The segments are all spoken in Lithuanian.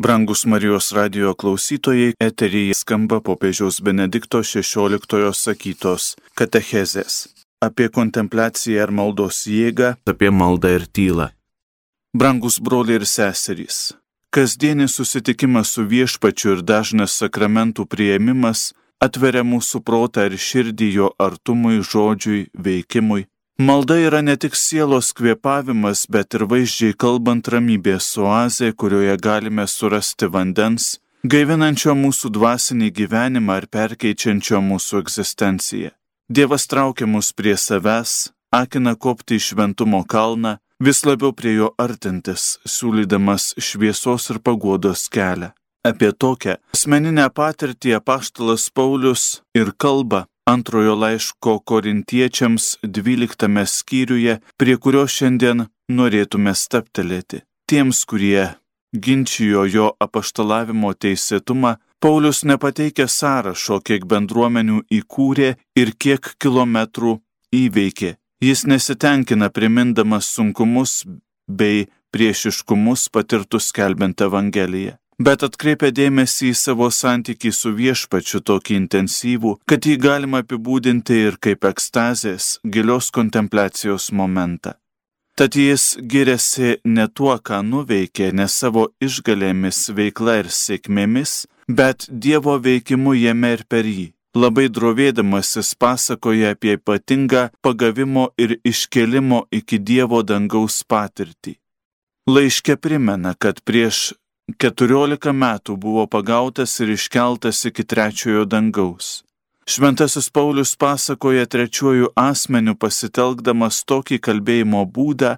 Brangus Marijos radio klausytojai, eteryje skamba popiežiaus Benedikto XVI sakytos katechezės. Apie kontempliaciją ir maldos jėgą, apie maldą ir tylą. Brangus broliai ir seserys, kasdienis susitikimas su viešpačiu ir dažnas sakramentų prieimimas atveria mūsų protą ir širdį jo artumui, žodžiui, veikimui, Malda yra ne tik sielos kvėpavimas, bet ir vaizdžiai kalbant ramybės oazė, kurioje galime surasti vandens, gaivinančio mūsų dvasinį gyvenimą ir perkeičiančio mūsų egzistenciją. Dievas traukia mus prie savęs, akina kopti į šventumo kalną, vis labiau prie jo artintis, siūlydamas šviesos ir paguodos kelią. Apie tokią asmeninę patirtį apaštalas Paulius ir kalba antrojo laiško korintiečiams 12 skyriuje, prie kurio šiandien norėtume staptelėti. Tiems, kurie ginčijo jo apaštalavimo teisėtumą, Paulius nepateikia sąrašo, kiek bendruomenių įkūrė ir kiek kilometrų įveikė. Jis nesitenkina primindamas sunkumus bei priešiškumus patirtus skelbiant Evangeliją bet atkreipia dėmesį į savo santykį su viešpačiu tokį intensyvų, kad jį galima apibūdinti ir kaip ekstazės, gilios kontempliacijos momentą. Tad jis giriasi ne tuo, ką nuveikė, ne savo išgalėmis, veikla ir sėkmėmis, bet Dievo veikimu jame ir per jį. Labai drovėdamasis pasakoja apie ypatingą pagavimo ir iškelimo iki Dievo dangaus patirtį. Laiške primena, kad prieš keturiolika metų buvo pagautas ir iškeltas iki trečiojo dangaus. Šventasis Paulius pasakoja trečiuoju asmeniu pasitelkdamas tokį kalbėjimo būdą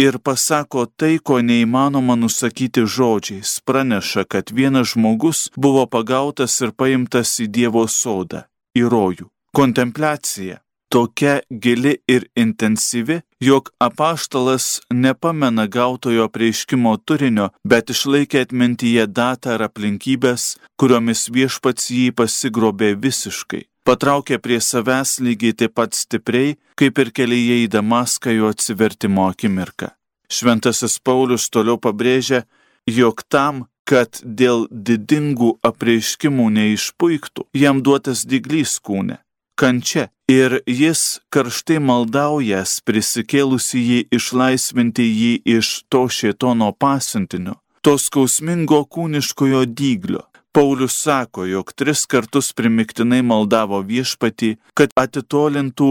ir pasako tai, ko neįmanoma nusakyti žodžiais, praneša, kad vienas žmogus buvo pagautas ir paimtas į Dievo sodą, į rojų. Kontempliacija tokia gili ir intensyvi, jog apaštalas nepamena gautojo prieiškimo turinio, bet išlaikė atmintyje datą ar aplinkybės, kuriomis viešpats jį pasigrobė visiškai. Patraukė prie savęs lygiai taip pat stipriai, kaip ir kelyje į Damaską jo atsivertimo akimirką. Šventasis Paulius toliau pabrėžia, jog tam, kad dėl didingų apreiškimų neišpuiktų, jam duotas diglys kūne kančia ir jis karštai maldaujas prisikėlusi jį išlaisvinti jį iš to šėtono pasiuntinio, to skausmingo kūniškojo dyglio. Paulius sako, jog tris kartus primiktinai maldavo viešpatį, kad atitolintų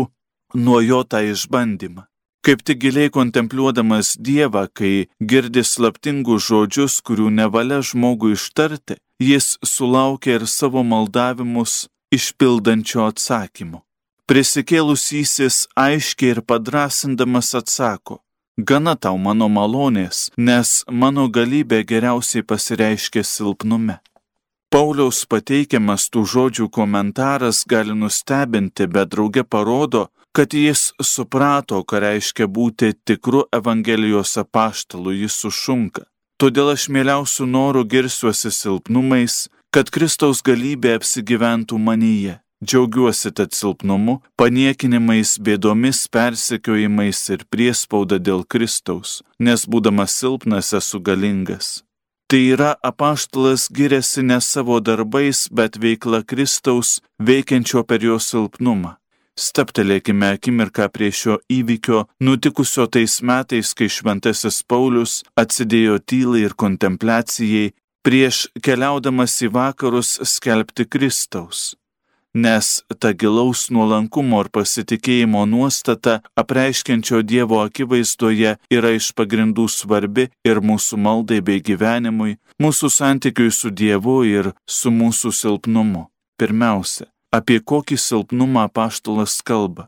nuo jo tą išbandymą. Kaip tik giliai kontempliuodamas Dievą, kai girdi slaptingus žodžius, kurių nevalia žmogui ištarti, jis sulaukia ir savo maldavimus išpildančio atsakymo. Prisikėlusysis aiškiai ir padrasindamas atsako, gana tau mano malonės, nes mano galybė geriausiai pasireiškia silpnume. Pauliaus pateikiamas tų žodžių komentaras gali nustebinti, bet drauge parodo, kad jis suprato, ką reiškia būti tikru Evangelijos apaštalu, jis sušunka. Todėl aš mieliausių norų girsiuosi silpnumais, kad Kristaus galybė apsigyventų manyje. Džiaugiuosi tad silpnumu, paniekinimais, bėdomis, persekiojimais ir priespauda dėl Kristaus, nes būdamas silpnas esu galingas. Tai yra apaštalas giriasi ne savo darbais, bet veikla Kristaus, veikiančio per jo silpnumą. Staptelėkime akimirką prie šio įvykio, nutikusio tais metais, kai šventasis Paulius atsidėjo tylai ir kontempliacijai prieš keliaudamas į vakarus skelbti Kristaus, nes ta gilaus nuolankumo ir pasitikėjimo nuostata apreiškiančio Dievo akivaizdoje yra iš pagrindų svarbi ir mūsų maldai bei gyvenimui, mūsų santykiui su Dievu ir su mūsų silpnumu. Pirmiausia, apie kokį silpnumą paštulas kalba.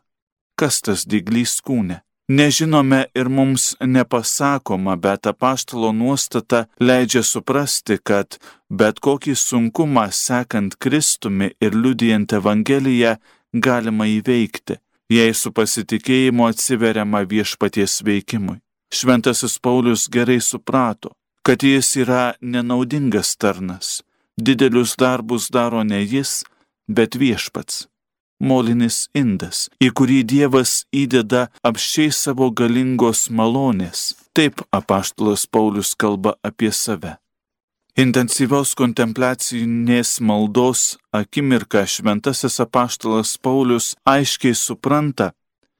Kas tas diglys kūne? Nežinome ir mums nepasakoma, bet apaštalo nuostata leidžia suprasti, kad bet kokį sunkumą sekant Kristumi ir liudijant Evangeliją galima įveikti, jei su pasitikėjimu atsiveriama viešpaties veikimui. Šventasis Paulius gerai suprato, kad jis yra nenaudingas tarnas, didelius darbus daro ne jis, bet viešpats molinis indas, į kurį Dievas įdeda apščiai savo galingos malonės. Taip apaštalas Paulius kalba apie save. Intensyvios kontempliacinės maldos akimirką šventasis apaštalas Paulius aiškiai supranta,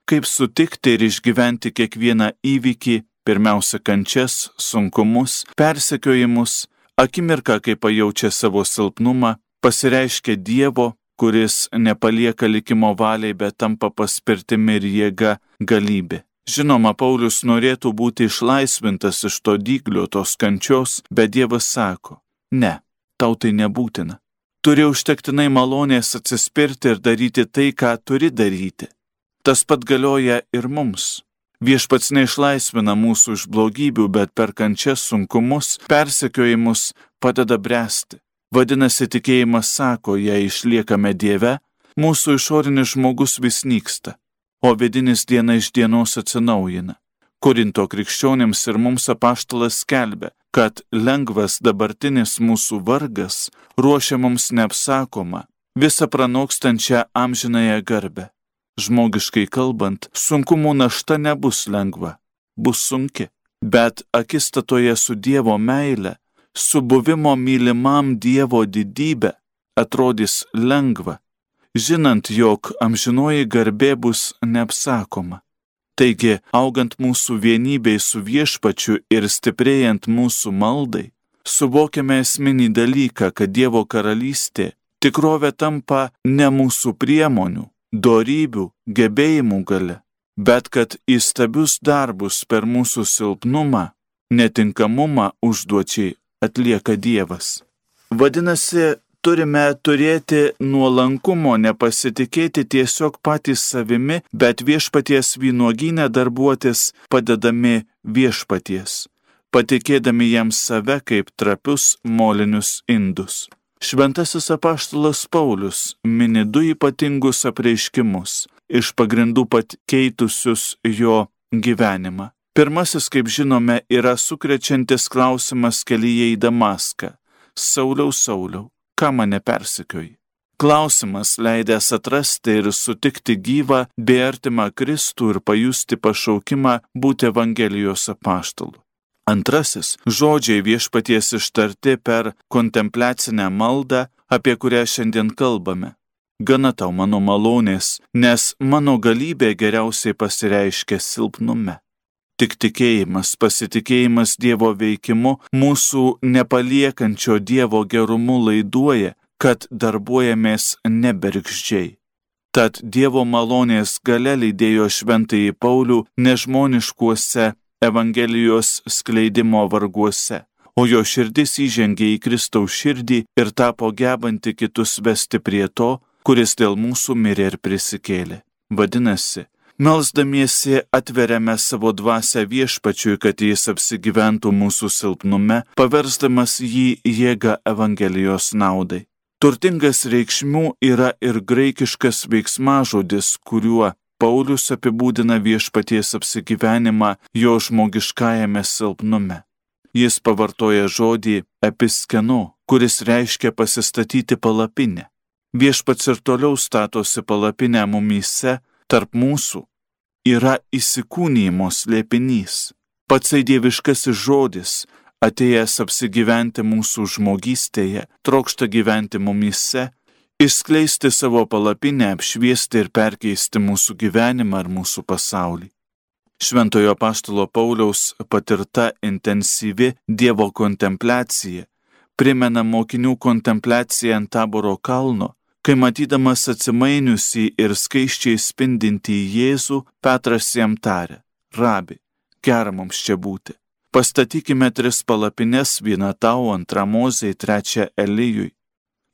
kaip sutikti ir išgyventi kiekvieną įvykį, pirmiausia kančias, sunkumus, persekiojimus, akimirką, kai pajaučia savo silpnumą, pasireiškia Dievo, kuris nepalieka likimo valiai, bet tampa paspirtimi ir jėga galybė. Žinoma, Paulius norėtų būti išlaisvintas iš to dyglio, tos kančios, bet Dievas sako, ne, tau tai nebūtina. Turi užtektinai malonės atsispirti ir daryti tai, ką turi daryti. Tas pat galioja ir mums. Viešpats neišlaisvina mūsų iš blogybių, bet per kančias sunkumus, persekiojimus padeda bręsti. Vadinasi, tikėjimas sako, jei išliekame Dieve, mūsų išorinis žmogus vis nyksta, o vidinis diena iš dienos atsinaujina. Korinto krikščionėms ir mums apaštalas skelbia, kad lengvas dabartinis mūsų vargas ruošia mums neapsakomą, visą pranokstančią amžinąją garbę. Žmogiškai kalbant, sunkumų našta nebus lengva, bus sunki, bet akistatoje su Dievo meile, su buvimo mylimam Dievo didybė atrodys lengva, žinant, jog amžinoji garbė bus neapsakoma. Taigi, augant mūsų vienybei su viešpačiu ir stiprėjant mūsų maldai, suvokiame esminį dalyką, kad Dievo karalystė tikrovė tampa ne mūsų priemonių, dorybių, gebėjimų gale, bet kad įstabius darbus per mūsų silpnumą, netinkamumą užduočiai atlieka Dievas. Vadinasi, turime turėti nuolankumo, nepasitikėti tiesiog patys savimi, bet viešpaties vynuoginę darbuotis padedami viešpaties, patikėdami jam save kaip trapius molinius indus. Šventasis apaštalas Paulius mini du ypatingus apreiškimus, iš pagrindų pakeitusius jo gyvenimą. Pirmasis, kaip žinome, yra sukrečiantis klausimas kelyje į Damaską. Sauliau, Sauliau, ką mane persikioji? Klausimas leidęs atrasti ir sutikti gyvą, bei artimą Kristų ir pajusti pašaukimą būti Evangelijos apaštalu. Antrasis - žodžiai viešpaties ištarti per kontempliacinę maldą, apie kurią šiandien kalbame. Gana tau mano malonės, nes mano galybė geriausiai pasireiškia silpnume. Tik tikėjimas, pasitikėjimas Dievo veikimu, mūsų nepaliekančio Dievo gerumu laiduoja, kad darbuojamės nebergždžiai. Tad Dievo malonės gale lydėjo šventąjį Paulių nežmoniškuose Evangelijos skleidimo varguose, o jo širdis įžengė į Kristaus širdį ir tapo gebanti kitus vesti prie to, kuris dėl mūsų mirė ir prisikėlė. Vadinasi, Melsdamiesi atveriame savo dvasę viešpačiui, kad jis apsigyventų mūsų silpnume, paversdamas jį jėgą Evangelijos naudai. Turtingas reikšmių yra ir graikiškas veiksmažodis, kuriuo Paulius apibūdina viešpaties apsigyvenimą jo žmogiškajame silpnume. Jis pavartoja žodį episkenu, kuris reiškia pasistatyti palapinę. Viešpats ir toliau statosi palapinę mumyse, tarp mūsų, yra įsikūnymo slėpinys. Patsai dieviškasis žodis, atėjęs apsigyventi mūsų žmogystėje, trokšta gyventi mumyse išskleisti savo palapinę, apšviesti ir perkeisti mūsų gyvenimą ar mūsų pasaulį. Šventojo paštalo Pauliaus patirta intensyvi Dievo kontempliacija primena mokinių kontempliaciją ant taboro kalno, kai matydamas atsimainiusi ir skaiščiai spindinti į Jėzų, Petras jam tarė, Rabi, gera mums čia būti. Pastatykime tris palapines, vieną tau, antrą mozei, trečią Elijui.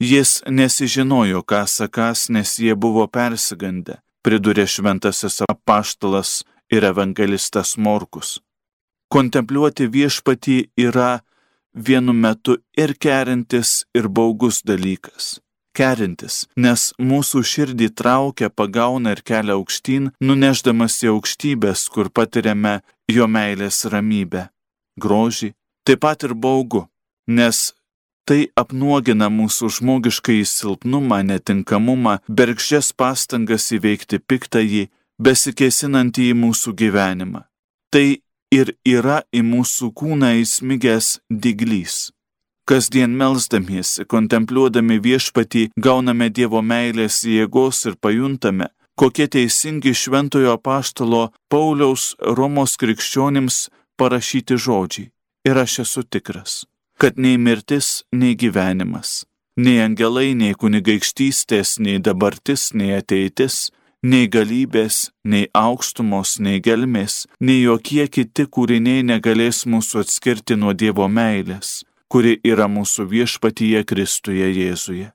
Jis nesižinojo, ką sakas, nes jie buvo persigandę, pridurė šventasis apaštalas ir evangelistas Morkus. Kontempliuoti viešpatį yra vienu metu ir kerintis, ir baugus dalykas. Kerintis, nes mūsų širdį traukia, pagauna ir kelia aukštyn, nuneždamas į aukštybės, kur patiriame jo meilės ramybę, grožį, taip pat ir baugu, nes Tai apnuogina mūsų žmogiškai silpnumą, netinkamumą, bergždžias pastangas įveikti piktąjį, besikėsinantį į mūsų gyvenimą. Tai ir yra į mūsų kūną įsmigęs diglys. Kasdien melzdamiesi, kontempliuodami viešpatį, gauname Dievo meilės jėgos ir pajuntame, kokie teisingi šventojo paštalo Pauliaus Romos krikščionims parašyti žodžiai. Ir aš esu tikras, kad nei mirtis, nei gyvenimas, nei angelai, nei kunigaikštystės, nei dabartis, nei ateitis, nei galybės, nei aukštumos, nei gelmės, nei jokie kiti kūriniai negalės mūsų atskirti nuo Dievo meilės, kuri yra mūsų viešpatyje Kristuje Jėzuje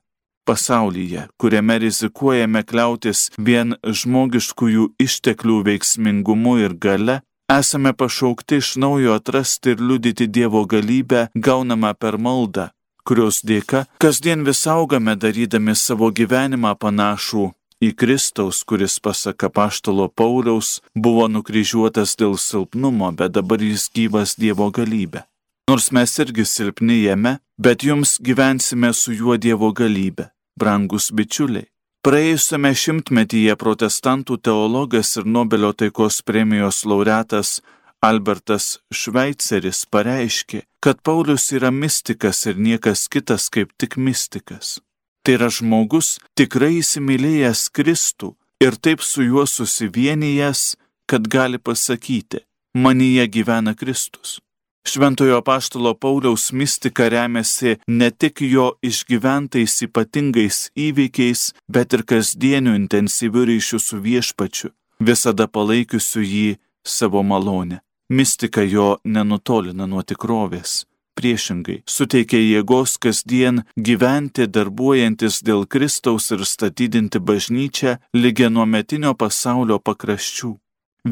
pasaulyje, kuriame rizikuojame kliautis vien žmogiškųjų išteklių veiksmingumu ir gale, esame pašaukti iš naujo atrasti ir liudyti Dievo galybę gaunamą per maldą, kurios dėka kasdien vis augame darydami savo gyvenimą panašų į Kristaus, kuris pasaka paštalo Pauliaus buvo nukryžiuotas dėl silpnumo, bet dabar jis gyvas Dievo galybė. Nors mes irgi silpni jame, bet jums gyvensime su juo Dievo galybė brangus bičiuliai. Praėjusiame šimtmetyje protestantų teologas ir Nobelio taikos premijos laureatas Albertas Šveiceris pareiškė, kad Paulius yra mystikas ir niekas kitas kaip tik mystikas. Tai yra žmogus tikrai įsimylėjęs Kristų ir taip su juo susivienijęs, kad gali pasakyti, manyje gyvena Kristus. Šventojo paštalo Pauliaus mistika remiasi ne tik jo išgyventais ypatingais įvykiais, bet ir kasdieniu intensyviu ryšiu su viešpačiu, visada palaikiusiu jį savo malonę. Mistika jo nenutolina nuo tikrovės. Priešingai, suteikia jėgos kasdien gyventi darbuojantis dėl Kristaus ir statydinti bažnyčią lygia nuo metinio pasaulio pakraščių.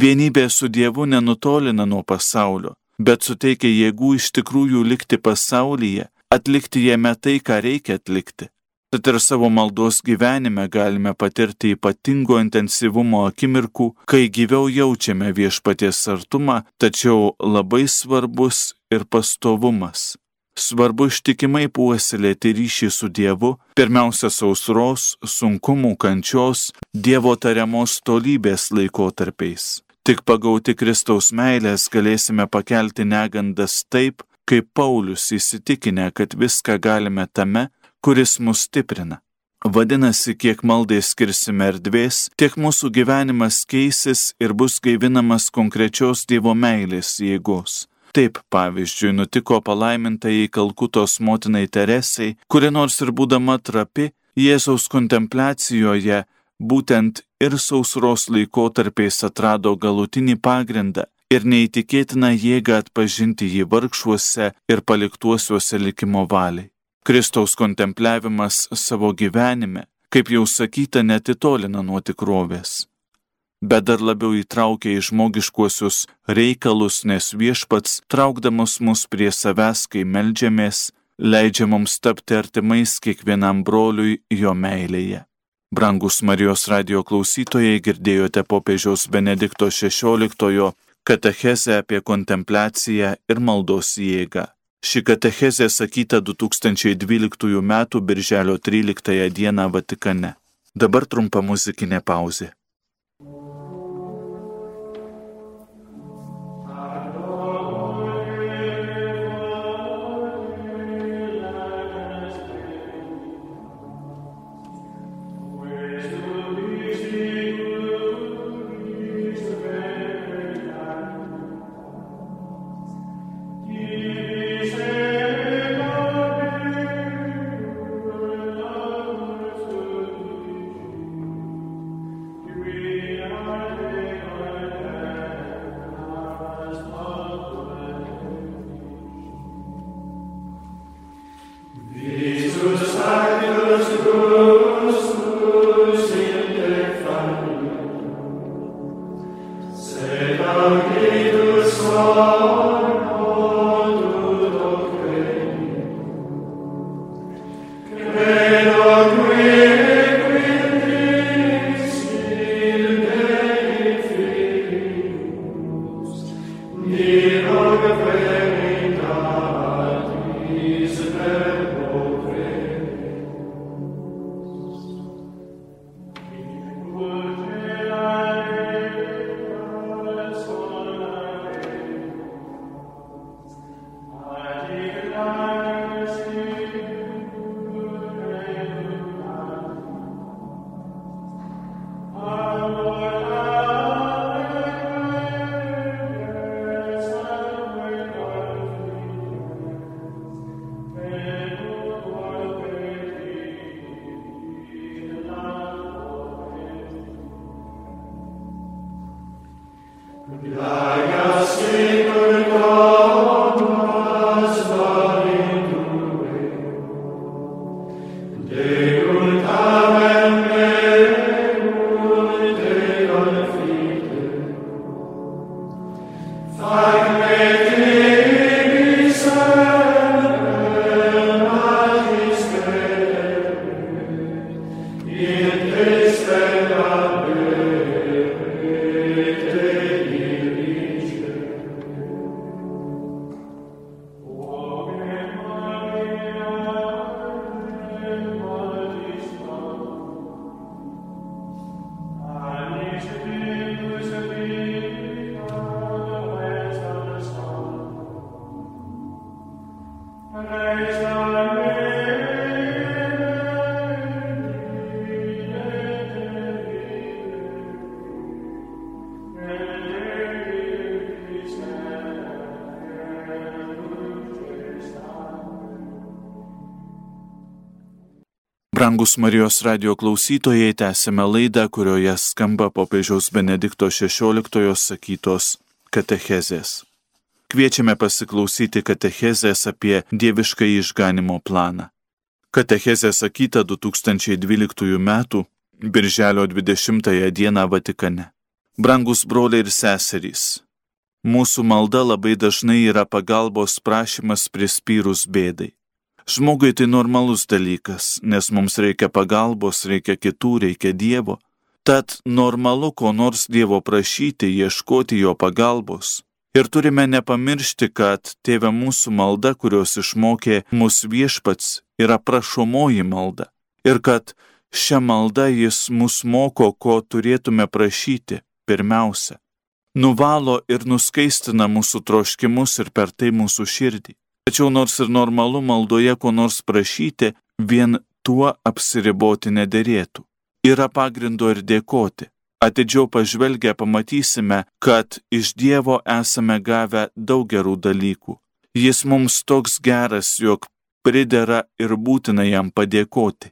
Vienybė su Dievu nenutolina nuo pasaulio, bet suteikia jėgų iš tikrųjų likti pasaulyje, atlikti jame tai, ką reikia atlikti. Tad ir savo maldos gyvenime galime patirti ypatingo intensyvumo akimirkų, kai gyviau jaučiame viešpaties artumą, tačiau labai svarbus ir pastovumas. Svarbu ištikimai puoselėti ryšį su Dievu, pirmiausia sausros, sunkumų, kančios, Dievo tariamos tolybės laikotarpiais. Tik pagauti Kristaus meilės galėsime pakelti negandas taip, kaip Paulius įsitikinę, kad viską galime tame, kuris mus stiprina. Vadinasi, kiek maldai skirsime erdvės, tiek mūsų gyvenimas keisis ir bus gaivinamas konkrečios Dievo meilės jėgos. Taip, pavyzdžiui, nutiko palaimintai Kalkutos motinai Teresai, kuri nors ir būdama trapi, Jėzaus kontempliacijoje būtent ir sausros laikotarpiais atrado galutinį pagrindą ir neįtikėtiną jėgą atpažinti jį vargšuose ir paliktuosiuose likimo valiai. Kristaus kontempliavimas savo gyvenime, kaip jau sakyta, netitolina nuo tikrovės, bet dar labiau įtraukia į žmogiškuosius reikalus, nes viešpats, traukdamas mus prie savęs, kai melžiamės, leidžia mums tapti artimais kiekvienam broliui jo meilėje. Brangus Marijos radio klausytojai girdėjote popiežiaus Benedikto XVI katechezę apie kontempliaciją ir maldos jėgą. Ši katechezė sakyta 2012 m. birželio 13 d. Vatikane. Dabar trumpa muzikinė pauzė. Brangus Marijos radio klausytojai, tęsime laidą, kurioje skamba popiežiaus Benedikto XVI sakytos katechezės. Kviečiame pasiklausyti katechezės apie dievišką išganimo planą. Katechezė sakyta 2012 m. Birželio 20 d. Vatikane. Brangus broliai ir seserys, mūsų malda labai dažnai yra pagalbos prašymas prispyrus bėdai. Žmogui tai normalus dalykas, nes mums reikia pagalbos, reikia kitų, reikia Dievo. Tad normalu ko nors Dievo prašyti, ieškoti jo pagalbos. Ir turime nepamiršti, kad tėvė mūsų malda, kurios išmokė mūsų viešpats, yra prašomoji malda. Ir kad šią maldą jis mus moko, ko turėtume prašyti pirmiausia. Nuvalo ir nuskaistina mūsų troškimus ir per tai mūsų širdį. Tačiau nors ir normalu maldoje ko nors prašyti, vien tuo apsiriboti nederėtų. Yra pagrindo ir dėkoti. Atidžiau pažvelgę pamatysime, kad iš Dievo esame gavę daug gerų dalykų. Jis mums toks geras, jog pridera ir būtina jam padėkoti.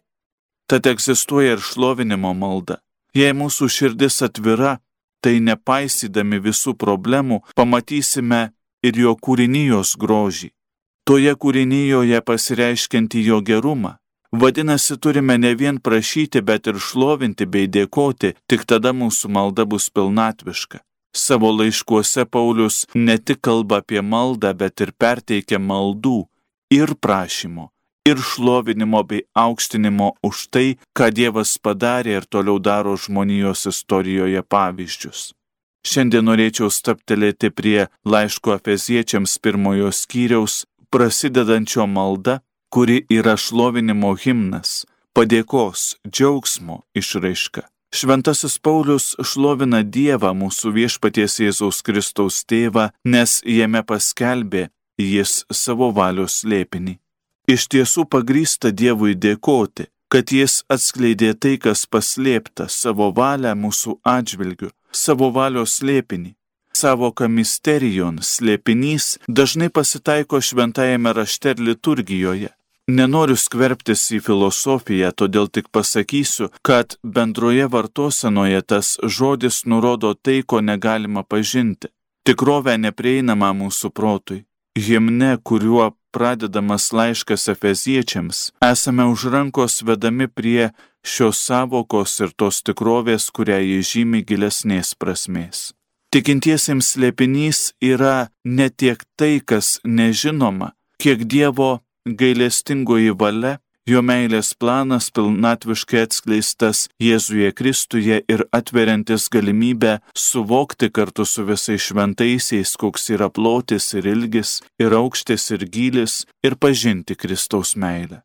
Tad egzistuoja ir šlovinimo malda. Jei mūsų širdis atvira, tai nepaisydami visų problemų pamatysime ir jo kūrinijos grožį toje kūrinyjoje pasireiškianti jo gerumą. Vadinasi, turime ne vien prašyti, bet ir šlovinti bei dėkoti, tik tada mūsų malda bus pilnatviška. Savo laiškuose Paulius ne tik kalba apie maldą, bet ir perteikia maldų ir prašymo, ir šlovinimo bei aukštinimo už tai, ką Dievas padarė ir toliau daro žmonijos istorijoje pavyzdžius. Šiandien norėčiau staptelėti prie laiško Efeziečiams pirmojo skyriaus prasidedančio malda, kuri yra šlovinimo himnas, padėkos, džiaugsmo išraiška. Šventasis Paulius šlovina Dievą mūsų viešpaties Jėzaus Kristaus tėvą, nes jame paskelbė jis savo valios slėpinį. Iš tiesų pagrysta Dievui dėkoti, kad jis atskleidė tai, kas paslėpta savo valią mūsų atžvilgiu, savo valios slėpinį, savoka misterijon slėpinys dažnai pasitaiko šventajame rašte ir liturgijoje. Nenoriu skverbtis į filosofiją, todėl tik pasakysiu, kad bendroje vartosenoje tas žodis nurodo tai, ko negalima pažinti. Tikrovę neprieinama mūsų protui. Himne, kuriuo pradedamas laiškas efeziečiams, esame už rankos vedami prie šios savokos ir tos tikrovės, kurią įžymi gilesnės prasmės. Tikintiesiems slėpinys yra ne tiek tai, kas nežinoma, kiek Dievo gailestingoji valia, jo meilės planas pilnatviškai atskleistas Jėzuje Kristuje ir atveriantis galimybę suvokti kartu su visais šventaisiais, koks yra plotis ir ilgis, ir aukštis ir gylis, ir pažinti Kristaus meilę.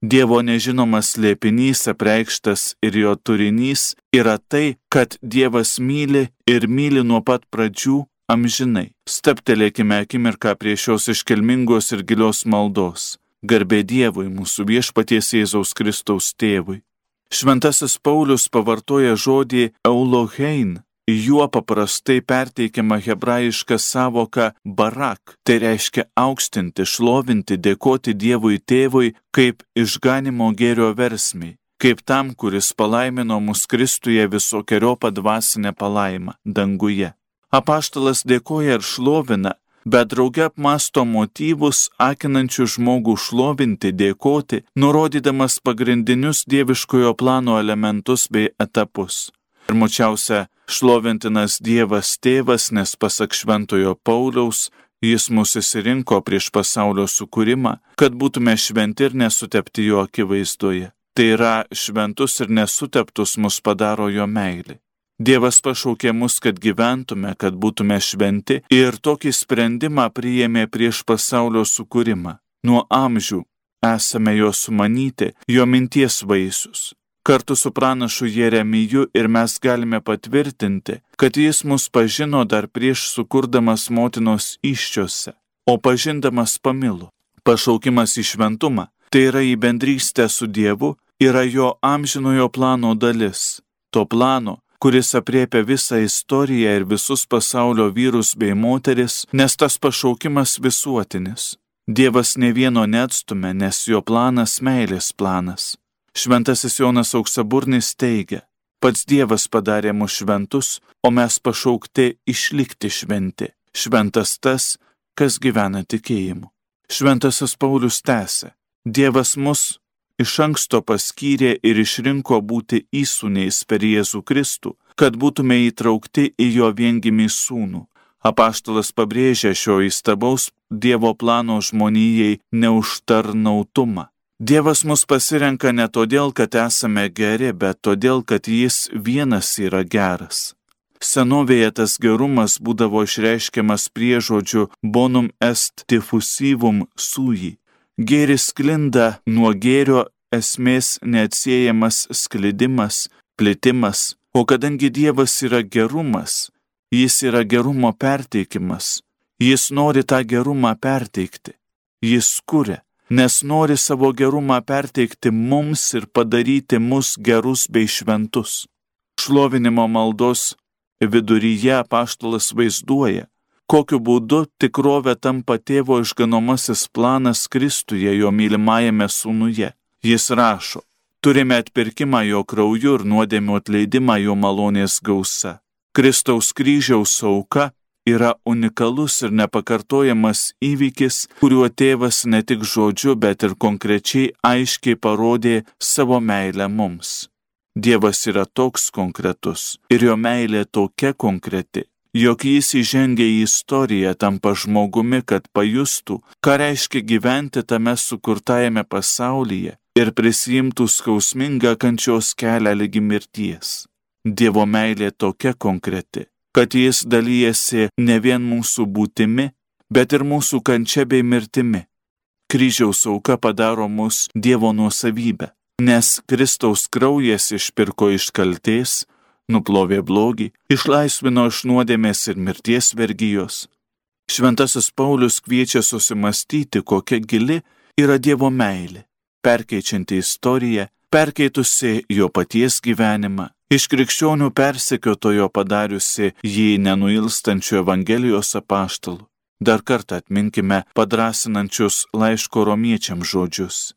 Dievo nežinomas slėpinys apreikštas ir jo turinys yra tai, kad Dievas myli ir myli nuo pat pradžių amžinai. Steptelėkime akimirką prie šios iškilmingos ir gilios maldos. Garbė Dievui, mūsų viešpaties Jėzaus Kristaus tėvui. Šventasis Paulius pavartoja žodį Eulohein, Juo paprastai perteikiama hebrajiška savoka barak, tai reiškia aukštinti, šlovinti, dėkoti Dievui tėvui kaip išganimo gėrio versmiai, kaip tam, kuris palaimino mus Kristuje visokiojo padvasinę palaimą danguje. Apaštalas dėkoja ir šlovina, bet drauge apmasto motyvus, akinančių žmogų šlovinti, dėkoti, nurodydamas pagrindinius dieviškojo plano elementus bei etapus. Pirmučiausia, šlovintinas Dievas tėvas, nes pasak šventojo Pauliaus, jis mūsų įsirinko prieš pasaulio sukūrimą, kad būtume šventi ir nesutepti jo akivaizdoje. Tai yra šventus ir nesuteptus mus padaro jo meilė. Dievas pašaukė mus, kad gyventume, kad būtume šventi ir tokį sprendimą priėmė prieš pasaulio sukūrimą. Nuo amžių esame jo sumanyti, jo minties vaisius. Kartu su pranašu Jeremiju ir mes galime patvirtinti, kad jis mus pažino dar prieš sukurdamas motinos iščiose, o pažindamas pamilo. Pašaukimas į šventumą, tai yra į bendrystę su Dievu, yra jo amžinojo plano dalis. To plano, kuris apriepia visą istoriją ir visus pasaulio vyrus bei moteris, nes tas pašaukimas visuotinis. Dievas ne vieno neatstumė, nes jo planas meilės planas. Šventasis Jonas Auksaburnis teigia, pats Dievas padarė mus šventus, o mes pašaukti išlikti šventi. Šventas tas, kas gyvena tikėjimu. Šventasis Paulius tęsė, Dievas mus iš anksto paskyrė ir išrinko būti įsūniais per Jėzų Kristų, kad būtume įtraukti į jo viengimį sūnų. Apaštalas pabrėžia šio įstabaus Dievo plano žmonijai neužtarnautumą. Dievas mus pasirenka ne todėl, kad esame geri, bet todėl, kad Jis vienas yra geras. Senovėje tas gerumas būdavo išreiškiamas priežodžiu bonum est diffusivum sui. Gėris sklinda nuo gėrio esmės neatsiejamas sklidimas, plitimas, o kadangi Dievas yra gerumas, Jis yra gerumo perteikimas, Jis nori tą gerumą perteikti, Jis kuria nes nori savo gerumą perteikti mums ir padaryti mus gerus bei šventus. Šlovinimo maldos viduryje paštalas vaizduoja, kokiu būdu tikrovė tampa tėvo išganomasis planas Kristuje jo mylimajame sūnuje. Jis rašo, turime atpirkimą jo krauju ir nuodėmio atleidimą jo malonės gausa. Kristaus kryžiaus auka yra unikalus ir nepakartojamas įvykis, kuriuo tėvas ne tik žodžiu, bet ir konkrečiai aiškiai parodė savo meilę mums. Dievas yra toks konkretus ir jo meilė tokia konkreti, jog jis įžengia į istoriją tampa žmogumi, kad pajustų, ką reiškia gyventi tame sukurtajame pasaulyje ir prisijimtų skausmingą kančios kelią lygi mirties. Dievo meilė tokia konkreti, kad jis dalyjasi ne vien mūsų būtimi, bet ir mūsų kančia bei mirtimi. Kryžiaus auka padaro mus Dievo nuosavybę, nes Kristaus kraujas išpirko iš kalties, nuplovė blogį, išlaisvino iš nuodėmės ir mirties vergyjos. Šventasis Paulius kviečia susimastyti, kokia gili yra Dievo meilė, perkeičianti istoriją, perkeitusi jo paties gyvenimą iš krikščionių persekiotojo padariusi jį nenuilstančių Evangelijos apaštalų. Dar kartą atminkime padrasinančius laiško romiečiam žodžius.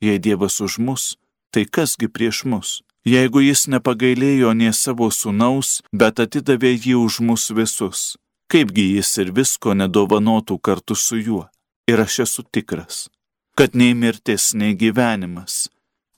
Jei Dievas už mus, tai kasgi prieš mus? Jeigu jis nepagailėjo nie savo sunaus, bet atidavė jį už mus visus, kaipgi jis ir visko nedovanotų kartu su juo? Ir aš esu tikras, kad nei mirtis, nei gyvenimas,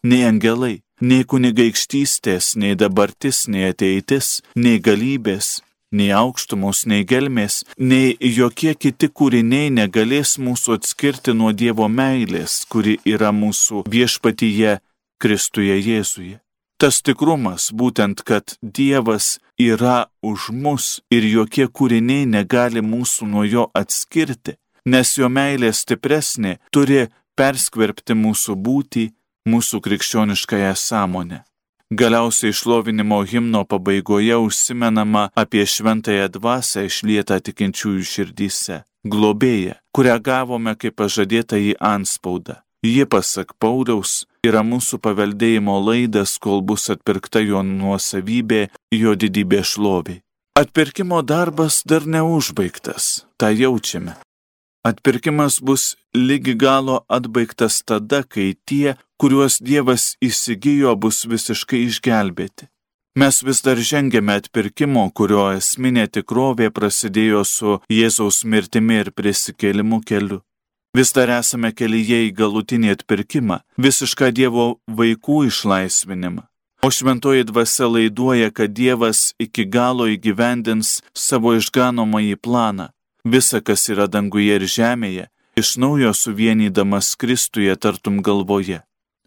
nei angelai, nei kunigaikštystės, nei dabartis, nei ateitis, nei galybės, nei aukštumos, nei gelmės, nei jokie kiti kūriniai negalės mūsų atskirti nuo Dievo meilės, kuri yra mūsų viešpatyje Kristuje Jėzuje. Tas tikrumas būtent, kad Dievas yra už mus ir jokie kūriniai negali mūsų nuo jo atskirti, nes jo meilė stipresnė turi perskverbti mūsų būtį mūsų krikščioniškąją sąmonę. Galiausiai išlovinimo himno pabaigoje užsimenama apie šventąją dvasę išlietą tikinčiųjų širdyse, globėją, kurią gavome kaip pažadėtą į anspaudą. Ji, pasak Pauliaus, yra mūsų paveldėjimo laidas, kol bus atpirkta jo nuosavybė, jo didybė šloviai. Atpirkimo darbas dar neužbaigtas, tą jaučiame. Atpirkimas bus lygi galo atbaigtas tada, kai tie, kuriuos Dievas įsigijo, bus visiškai išgelbėti. Mes vis dar žengėme atpirkimo, kurio esminė tikrovė prasidėjo su Jėzaus mirtimi ir prisikėlimu keliu. Vis dar esame kelyje į galutinį atpirkimą, visišką Dievo vaikų išlaisvinimą. O šventoji dvasia laiduoja, kad Dievas iki galo įgyvendins savo išganomąjį planą visa, kas yra danguje ir žemėje, iš naujo suvienydamas Kristuje tartum galvoje.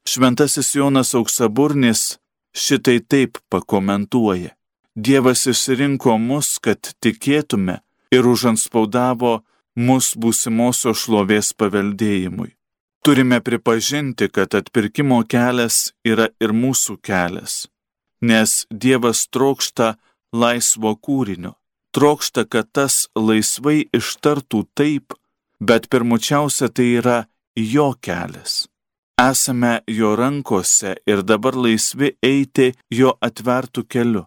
Šventasis Jonas Auksaburnis šitai taip pakomentuoja. Dievas išsirinko mus, kad tikėtume ir užanspaudavo mus būsimosios šlovės paveldėjimui. Turime pripažinti, kad atpirkimo kelias yra ir mūsų kelias, nes Dievas trokšta laisvo kūrinio trokšta, kad tas laisvai ištartų taip, bet pirmučiausia tai yra jo kelias. Esame jo rankose ir dabar laisvi eiti jo atvertų keliu.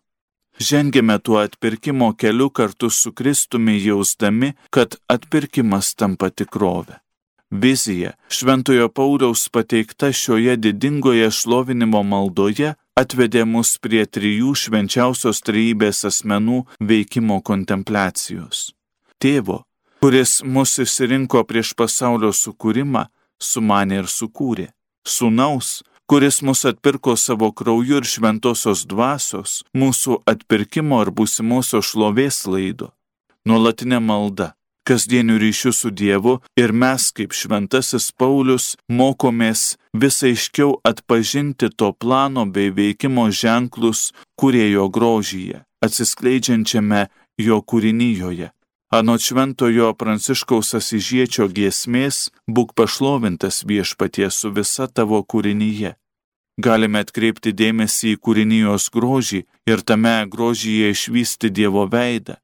Žengėme tuo atpirkimo keliu kartu su Kristumi jausdami, kad atpirkimas tampa tikrovė. Vizija Šventojo Pauliaus pateikta šioje didingoje šlovinimo maldoje atvedė mus prie trijų švenčiausios trejybės asmenų veikimo kontempliacijos. Tėvo, kuris mus išsirinko prieš pasaulio sukūrimą, sumanė ir sukūrė. Sūnaus, kuris mus atpirko savo krauju ir šventosios dvasios, mūsų atpirkimo ir būsimosios šlovės laido. Nuolatinė malda, kasdienių ryšių su Dievu ir mes, kaip šventasis Paulius, mokomės vis aiškiau atpažinti to plano bei veikimo ženklus kurėjo grožyje, atsiskleidžiančiame jo kūrinyjoje. Anot šventojo pranciškaus asižiečio giesmės, būk pašlovintas viešpatie su visa tavo kūrinyje. Galime atkreipti dėmesį į kūrinijos grožį ir tame grožyje išvysti Dievo veidą.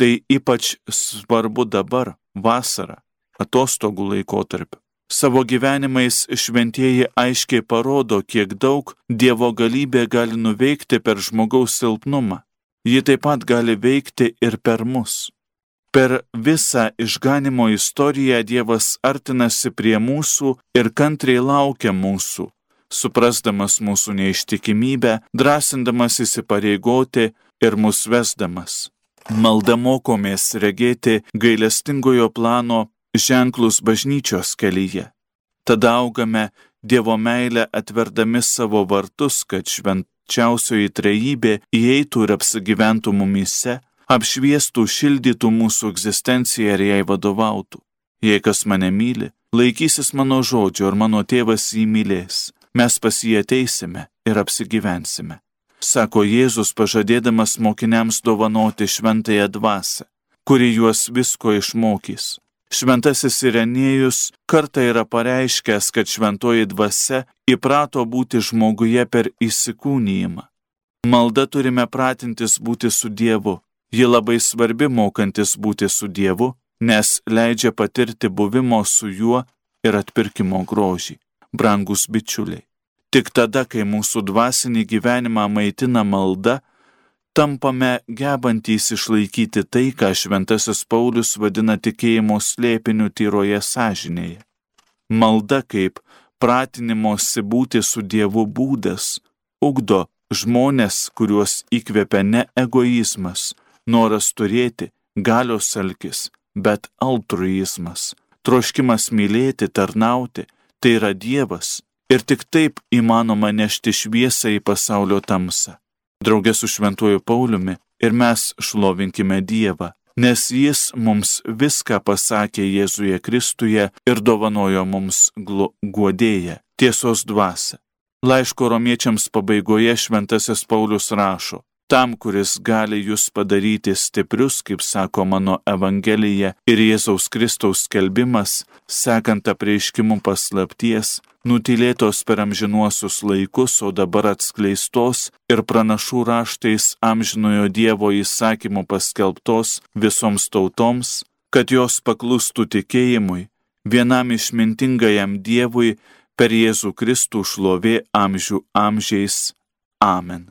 Tai ypač svarbu dabar, vasarą, atostogų laikotarpiu. Savo gyvenimais šventieji aiškiai parodo, kiek daug Dievo galybė gali nuveikti per žmogaus silpnumą. Ji taip pat gali veikti ir per mus. Per visą išganimo istoriją Dievas artinasi prie mūsų ir kantriai laukia mūsų, suprasdamas mūsų neištikimybę, drąsindamas įsipareigoti ir mus vesdamas. Malda mokomės regėti gailestingojo plano ženklus bažnyčios kelyje. Tada augame Dievo meilę atverdami savo vartus, kad švenčiausioji trejybė įeitų ir apsigyventų mumise apšviestų, šildytų mūsų egzistenciją ir jai vadovautų. Jei kas mane myli, laikysis mano žodžio ir mano tėvas jį mylės, mes pas jį ateisime ir apsigyvensime. Sako Jėzus pažadėdamas mokiniams dovanoti šventąją dvasę, kuri juos visko išmokys. Šventasis Irenėjus kartą yra pareiškęs, kad šventoji dvasia įprato būti žmoguje per įsikūnyjimą. Malda turime pratintis būti su Dievu, Ji labai svarbi mokantis būti su Dievu, nes leidžia patirti buvimo su juo ir atpirkimo grožį. Brangus bičiuliai. Tik tada, kai mūsų dvasinį gyvenimą maitina malda, tampame gebantys išlaikyti tai, ką šventasis Paulius vadina tikėjimo slėpiniu tyroje sąžinėje. Malda kaip pratinimosi būti su Dievu būdas ugdo žmonės, kuriuos įkvepia ne egoizmas, noras turėti, galios alkis, bet altruizmas, troškimas mylėti, tarnauti, tai yra Dievas ir tik taip įmanoma nešti šviesą į pasaulio tamsą. Draugė su šventuoju Pauliumi ir mes šlovinkime Dievą, nes Jis mums viską pasakė Jėzuje Kristuje ir dovanojo mums guodėję, tiesos dvasę. Laiško romiečiams pabaigoje šventasis Paulius rašo, tam, kuris gali jūs padaryti stiprius, kaip sako mano Evangelija ir Jėzaus Kristaus skelbimas, sekant apreiškimų paslapties, nutilėtos per amžinuosius laikus, o dabar atskleistos ir pranašų raštais amžinojo Dievo įsakymų paskelbtos visoms tautoms, kad jos paklustų tikėjimui, vienam išmintingajam Dievui per Jėzų Kristų šlovė amžių amžiais. Amen.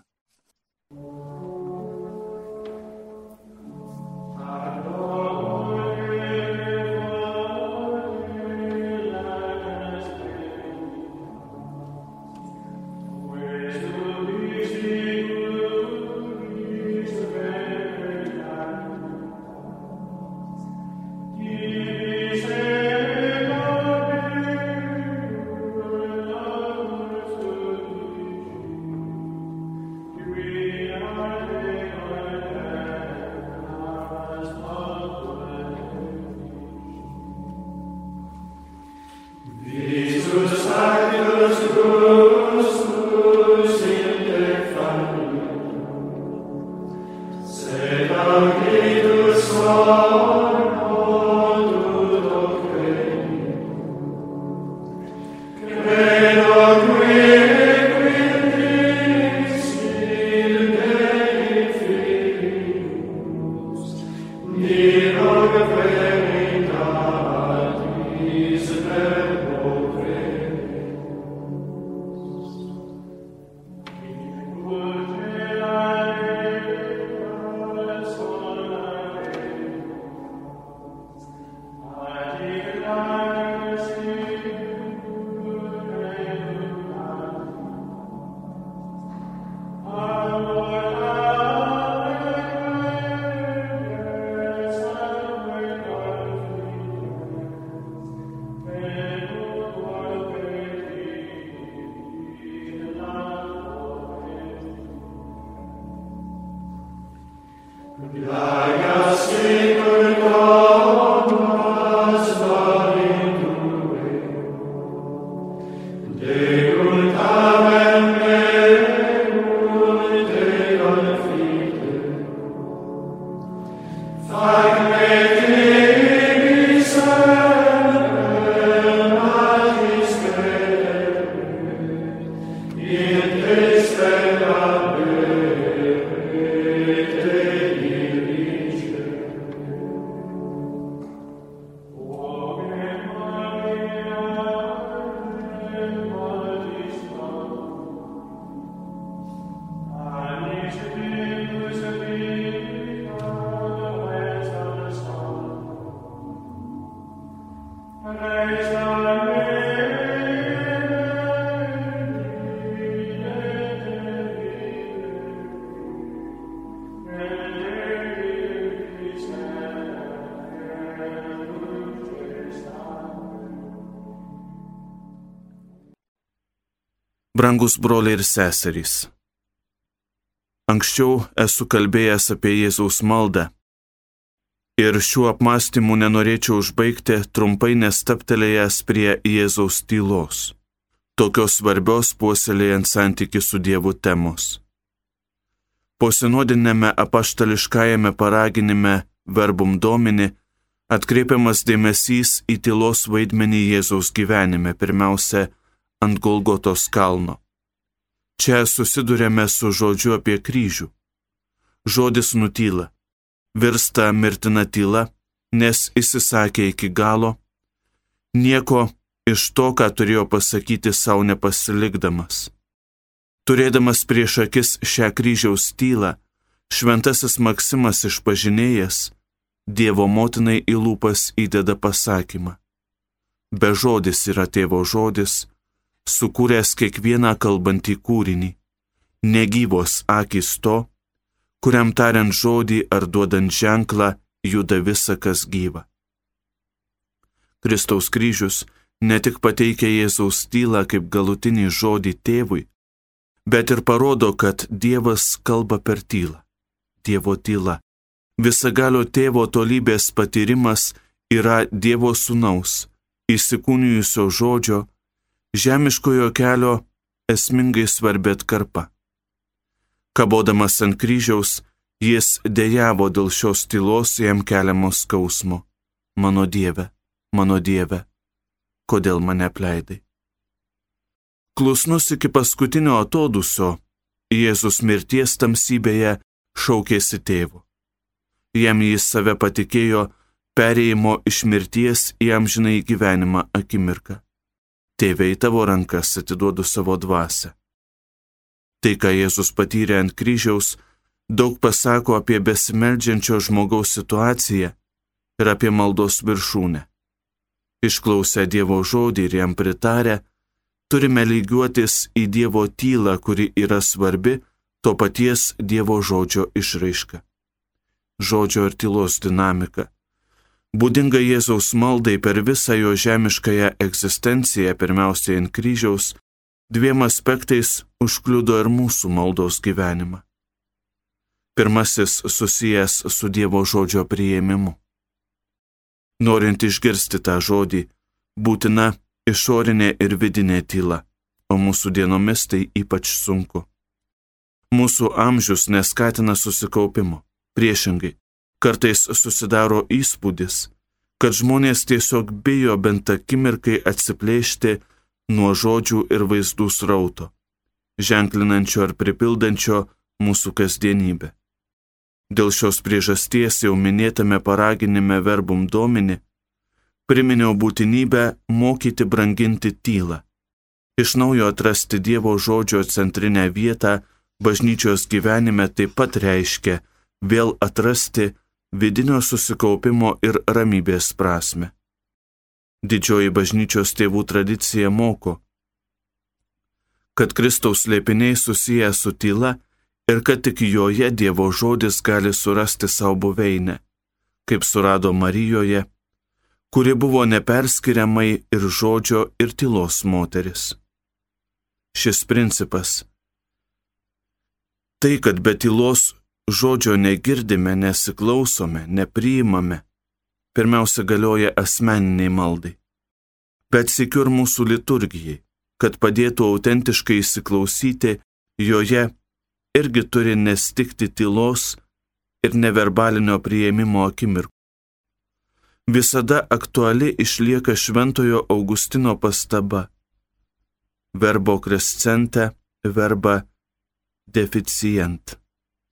Amen. Brangus broliai ir seserys. Anksčiau esu kalbėjęs apie Jėzaus maldą. Ir šiuo apmąstymu nenorėčiau užbaigti trumpai nestaptelėjęs prie Jėzaus tylos, tokios svarbios puoselėjant santyki su Dievu temos. Posinodinėme apaštališkajame paraginime verbum domini atkreipiamas dėmesys į tylos vaidmenį Jėzaus gyvenime, pirmiausia, ant Golgotos kalno. Čia susidurėme su žodžiu apie kryžių. Žodis nutyla, virsta mirtina tyla, nes įsisakė iki galo, nieko iš to, ką turėjo pasakyti savo nepasilikdamas. Turėdamas prieš akis šią kryžiaus tylą, šventasis Maksimas išpažinėjęs, Dievo motinai į lūpas įdeda pasakymą. Be žodis yra tėvo žodis, sukūręs kiekvieną kalbantį kūrinį, negyvos akis to, kuriam tariant žodį ar duodant ženklą juda visa, kas gyva. Kristaus kryžius ne tik pateikia Jėzaus tylą kaip galutinį žodį tėvui, bet ir parodo, kad Dievas kalba per tylą. Dievo tyla. Visagalio tėvo tolybės patyrimas yra Dievo sūnaus, įsikūnijusio žodžio, žemiškojo kelio esmingai svarbi atkarpa. Kabodamas ant kryžiaus, jis dėjavo dėl šios tylos jam keliamos skausmo. Mano Dieve, mano Dieve, kodėl mane pleidai? Klusnus iki paskutinio atodusio, Jėzus mirties tamsybėje šaukėsi tėvu. Jam jis save patikėjo perėjimo iš mirties į amžinai gyvenimą akimirką. Tėve į tavo rankas atiduodu savo dvasę. Tai, ką Jėzus patyrė ant kryžiaus, daug pasako apie besimeldžiančio žmogaus situaciją ir apie maldos viršūnę. Išklausę Dievo žodį ir jam pritarę, turime lygiuotis į Dievo tylą, kuri yra svarbi to paties Dievo žodžio išraiška. Žodžio ir tylos dinamika būdinga Jėzaus maldai per visą jo žemiškąją egzistenciją, pirmiausiai ant kryžiaus, dviem aspektais užkliudo ir mūsų maldos gyvenimą. Pirmasis susijęs su Dievo žodžio prieimimu. Norint išgirsti tą žodį, būtina išorinė ir vidinė tyla, o mūsų dienomis tai ypač sunku. Mūsų amžius neskatina susikaupimo. Priešingai, Kartais susidaro įspūdis, kad žmonės tiesiog bijo bent akimirkai atsiplėšti nuo žodžių ir vaizdų srauto, ženklinančio ar pripildančio mūsų kasdienybę. Dėl šios priežasties jau minėtame paraginime verbum domini priminiau būtinybę mokyti branginti tylą, iš naujo atrasti Dievo žodžio centrinę vietą bažnyčios gyvenime taip pat reiškia vėl atrasti vidinio susikaupimo ir ramybės prasme. Didžioji bažnyčios tėvų tradicija moko, kad Kristaus slėpiniai susiję su tyla ir kad tik joje Dievo žodis gali surasti savo buveinę, kaip surado Marijoje, kuri buvo neperskiriamai ir žodžio ir tylos moteris. Šis principas - tai, kad be tylos žodžio negirdime, nesiklausome, nepriimame, pirmiausia galioja asmeniniai maldai. Bet sikiu ir mūsų liturgijai, kad padėtų autentiškai įsiklausyti, joje irgi turi nestikti tylos ir neverbalinio prieimimo akimirkų. Visada aktuali išlieka Šventojo Augustino pastaba. Verbo crescente, verba deficient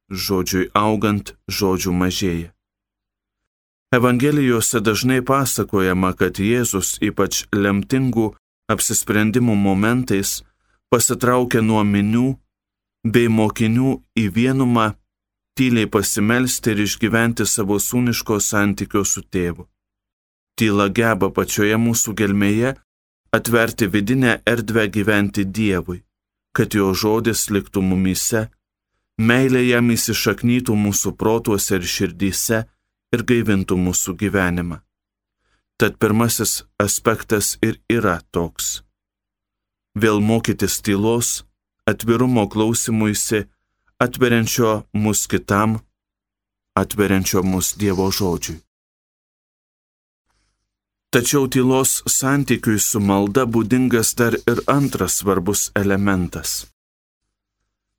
žodžiui augant, žodžių mažėja. Evangelijose dažnai pasakojama, kad Jėzus ypač lemtingų apsisprendimų momentais pasitraukia nuo minių bei mokinių į vienumą tyliai pasimelsti ir išgyventi savo sūniško santykio su tėvu. Tyla geba pačioje mūsų gelmėje atverti vidinę erdvę gyventi Dievui, kad jo žodis liktų mumise meilė jam įsišaknytų mūsų protuose ir širdyse ir gaivintų mūsų gyvenimą. Tad pirmasis aspektas ir yra toks. vėl mokytis tylos, atvirumo klausimuisi, atveriančio mus kitam, atveriančio mus Dievo žodžiui. Tačiau tylos santykiui su malda būdingas dar ir antras svarbus elementas.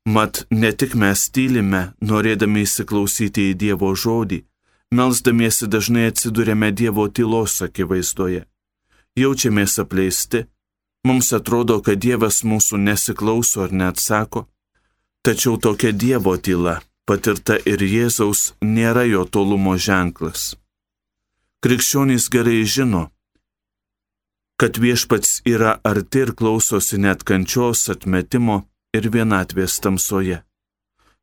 Mat, ne tik mes tylime, norėdami įsiklausyti į Dievo žodį, Melsdamiesi dažnai atsidurėme Dievo tylos akivaizdoje. Jaučiamės apleisti, mums atrodo, kad Dievas mūsų nesiklauso ar neatsako, tačiau tokia Dievo tyla, patirta ir Jėzaus, nėra jo tolumo ženklas. Krikščionys gerai žino, kad viešpats yra arti ir klausosi net kančios, atmetimo ir vienatvės tamsoje.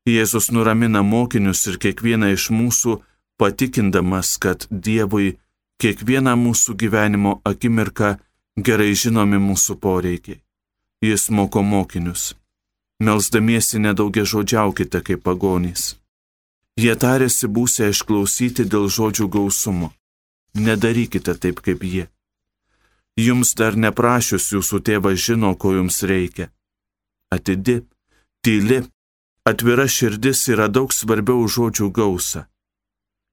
Jėzus nuramina mokinius ir kiekvieną iš mūsų patikindamas, kad Dievui kiekvieną mūsų gyvenimo akimirką gerai žinomi mūsų poreikiai. Jis moko mokinius. Melsdamiesi nedaugia žodžiaukite kaip pagonys. Jie tarėsi būsę išklausyti dėl žodžių gausumo. Nedarykite taip kaip jie. Jums dar neprašius jūsų tėvas žino, ko jums reikia. Atidi, tyli, atvira širdis yra daug svarbiau žodžių gausa.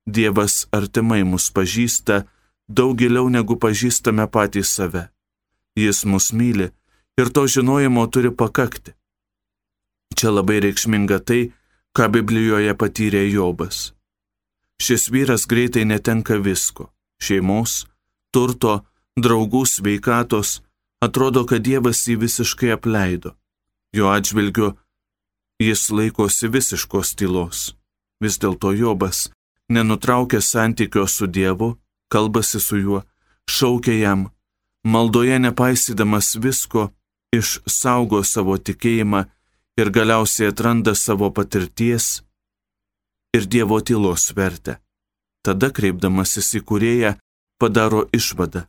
Dievas artimai mus pažįsta daug giliau negu pažįstame patys save. Jis mus myli ir to žinojimo turi pakakti. Čia labai reikšminga tai, ką Biblijoje patyrė Jobas. Šis vyras greitai netenka visko - šeimos, turto, draugų sveikatos, atrodo, kad Dievas jį visiškai apleido. Jo atžvilgiu jis laikosi visiškos tylos. Vis dėlto Jobas nenutraukia santykio su Dievu, kalbasi su juo, šaukia jam, maldoje nepaisydamas visko, išsaugo savo tikėjimą ir galiausiai atranda savo patirties ir Dievo tylos vertę. Tada kreipdamasis į kurėją padaro išvadą.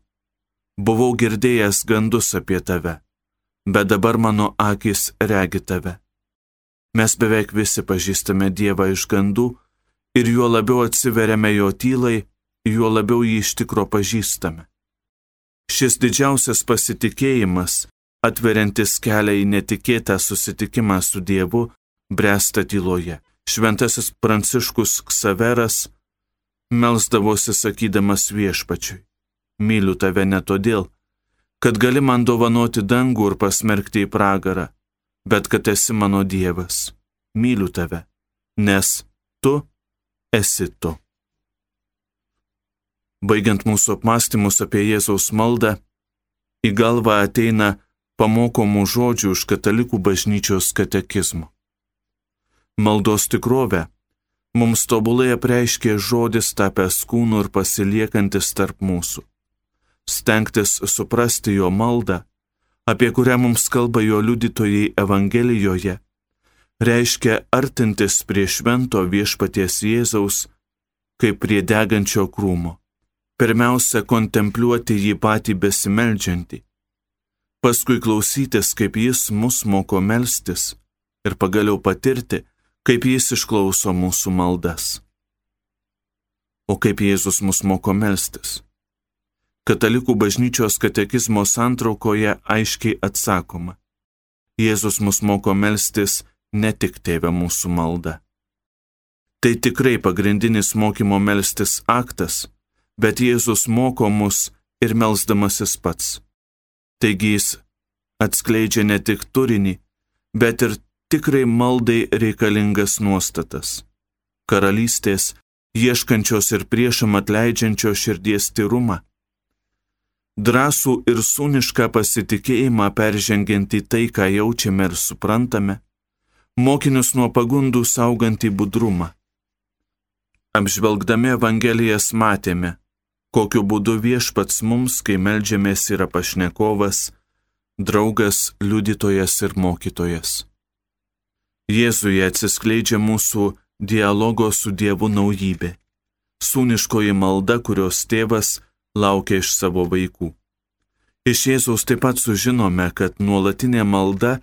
Buvau girdėjęs gandus apie tave, bet dabar mano akis regi tave. Mes beveik visi pažįstame Dievą iš gandų, ir juo labiau atsiveriame jo tylai, juo labiau jį iš tikro pažįstame. Šis didžiausias pasitikėjimas, atveriantis kelią į netikėtą susitikimą su Dievu, bręsta tyloje. Šventasis Pranciškus Ksaveras melsdavosi sakydamas viešpačiui. Myliu tave ne todėl, kad gali man dovanoti dangų ir pasmerkti į pragarą, bet kad esi mano Dievas. Myliu tave, nes tu esi tu. Baigiant mūsų apmąstymus apie Jėzaus maldą, į galvą ateina pamokomų žodžių iš katalikų bažnyčios katekizmo. Maldos tikrovę mums tobulai apreiškė žodis tapęs kūnu ir pasiliekantis tarp mūsų. Stengtis suprasti jo maldą, apie kurią mums kalba jo liudytojai Evangelijoje, reiškia artintis prie švento viešpaties Jėzaus kaip prie degančio krūmo. Pirmiausia, kontempliuoti jį patį besimeldžiantį, paskui klausytis, kaip jis mus moko melstis ir pagaliau patirti, kaip jis išklauso mūsų maldas. O kaip Jėzus mus moko melstis? Katalikų bažnyčios katekizmo santraukoje aiškiai atsakoma. Jėzus mus moko melstis ne tik tėvė mūsų malda. Tai tikrai pagrindinis mokymo melstis aktas, bet Jėzus moko mus ir melzdamasis pats. Taigi jis atskleidžia ne tik turinį, bet ir tikrai maldai reikalingas nuostatas. Karalystės, ieškančios ir priešam atleidžiančios širdies tyrumą. Drąsų ir sūnišką pasitikėjimą peržengiant į tai, ką jaučiame ir suprantame mokinius nuo pagundų saugantį budrumą. Apžvelgdami Evangelijas matėme, kokiu būdu viešpats mums, kai melžiamės, yra pašnekovas, draugas, liudytojas ir mokytojas. Jėzuje atsiskleidžia mūsų dialogo su Dievu naujybė, sūniškoji malda, kurios tėvas laukia iš savo vaikų. Iš Jėzaus taip pat sužinome, kad nuolatinė malda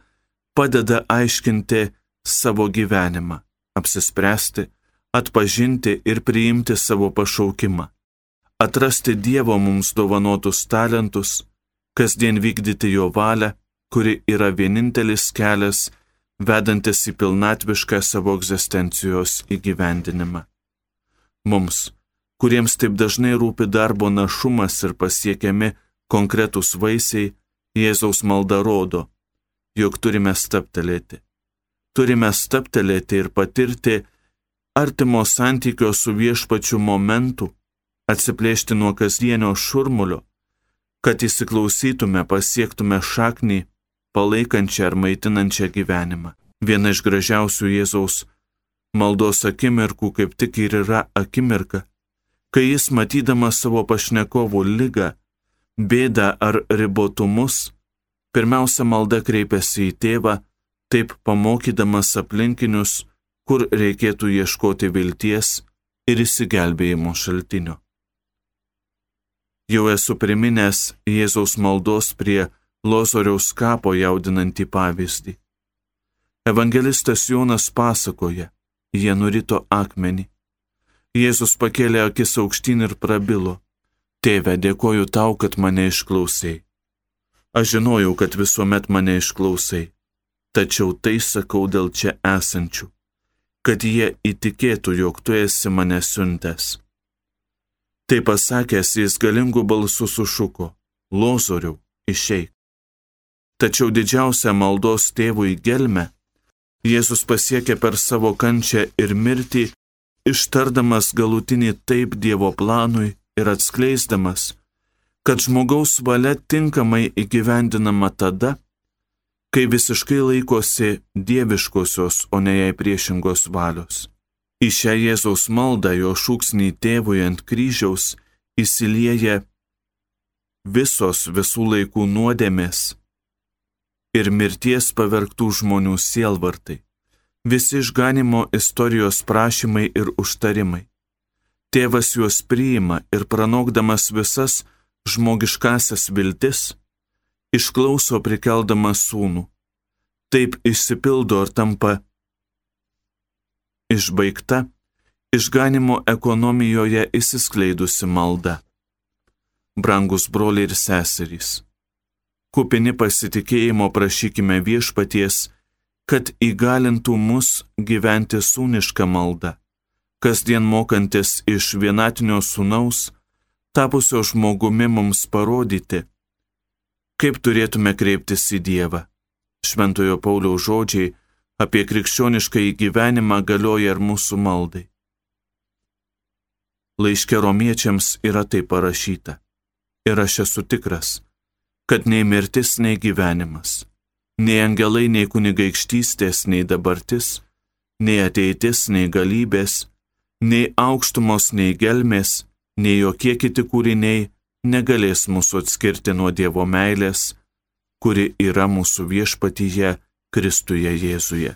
padeda aiškinti savo gyvenimą, apsispręsti, atpažinti ir priimti savo pašaukimą, atrasti Dievo mums dovanotus talentus, kasdien vykdyti Jo valią, kuri yra vienintelis kelias, vedantis į pilnatvišką savo egzistencijos įgyvendinimą. Mums, kuriems taip dažnai rūpi darbo našumas ir pasiekiami konkretūs vaisiai, Jėzaus malda rodo, jog turime staptelėti. Turime staptelėti ir patirti artimo santykio su viešpačiu momentų, atsiplėšti nuo kasdienio šurmulio, kad įsiklausytume, pasiektume šaknį, palaikančią ar maitinančią gyvenimą. Viena iš gražiausių Jėzaus maldos akimirkų kaip tik ir yra akimirka, kai jis matydamas savo pašnekovų lygą, bėdą ar ribotumus, pirmiausia malda kreipiasi į tėvą, taip pamokydamas aplinkinius, kur reikėtų ieškoti vilties ir įsigelbėjimo šaltinio. Jau esu priminęs Jėzaus maldos prie Lozoriaus kapo jaudinantį pavyzdį. Evangelistas Jonas pasakoja, jie nurito akmenį. Jėzus pakėlė akis aukštyn ir prabilo. Tėve, dėkoju tau, kad mane išklausai. Aš žinojau, kad visuomet mane išklausai, tačiau tai sakau dėl čia esančių, kad jie įtikėtų, jog tu esi mane siuntęs. Tai pasakęs, jis galingų balsų sušuko, Lozoriau, išeik. Tačiau didžiausią maldos tėvui gelmę Jėzus pasiekė per savo kančią ir mirtį, ištardamas galutinį taip Dievo planui ir atskleisdamas, kad žmogaus valia tinkamai įgyvendinama tada, kai visiškai laikosi dieviškosios, o ne jai priešingos valios. Į šią Jėzaus maldą jo šūksnį tėvui ant kryžiaus įsilieja visos visų laikų nuodėmės ir mirties pavergtų žmonių sielvartai, visi išganimo istorijos prašymai ir užtarimai. Tėvas juos priima ir pranokdamas visas žmogiškasias viltis, išklauso prikeldamas sūnų. Taip išsipildo ir tampa išbaigta išganimo ekonomijoje įsiskleidusi malda. Brangus broliai ir seserys, kupini pasitikėjimo prašykime viešpaties, kad įgalintų mus gyventi sūnišką maldą kasdien mokantis iš vienatinio sūnaus, tapusio žmogumi mums parodyti, kaip turėtume kreiptis į Dievą. Šventojo Pauliaus žodžiai apie krikščionišką įgyvenimą galioja ir mūsų maldai. Laiške romiečiams yra tai parašyta. Ir aš esu tikras, kad nei mirtis, nei gyvenimas, nei angelai, nei kunigaikštystės, nei dabartis, nei ateitis, nei galybės, nei aukštumos, nei gelmės, nei jokie kiti kūriniai negalės mūsų atskirti nuo Dievo meilės, kuri yra mūsų viešpatyje Kristuje Jėzuje.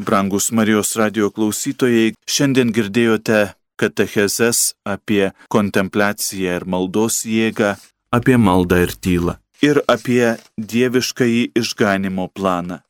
Brangus Marijos radio klausytojai, šiandien girdėjote katechezes apie kontempliaciją ir maldos jėgą, apie maldą ir tylą ir apie dieviškąjį išganimo planą.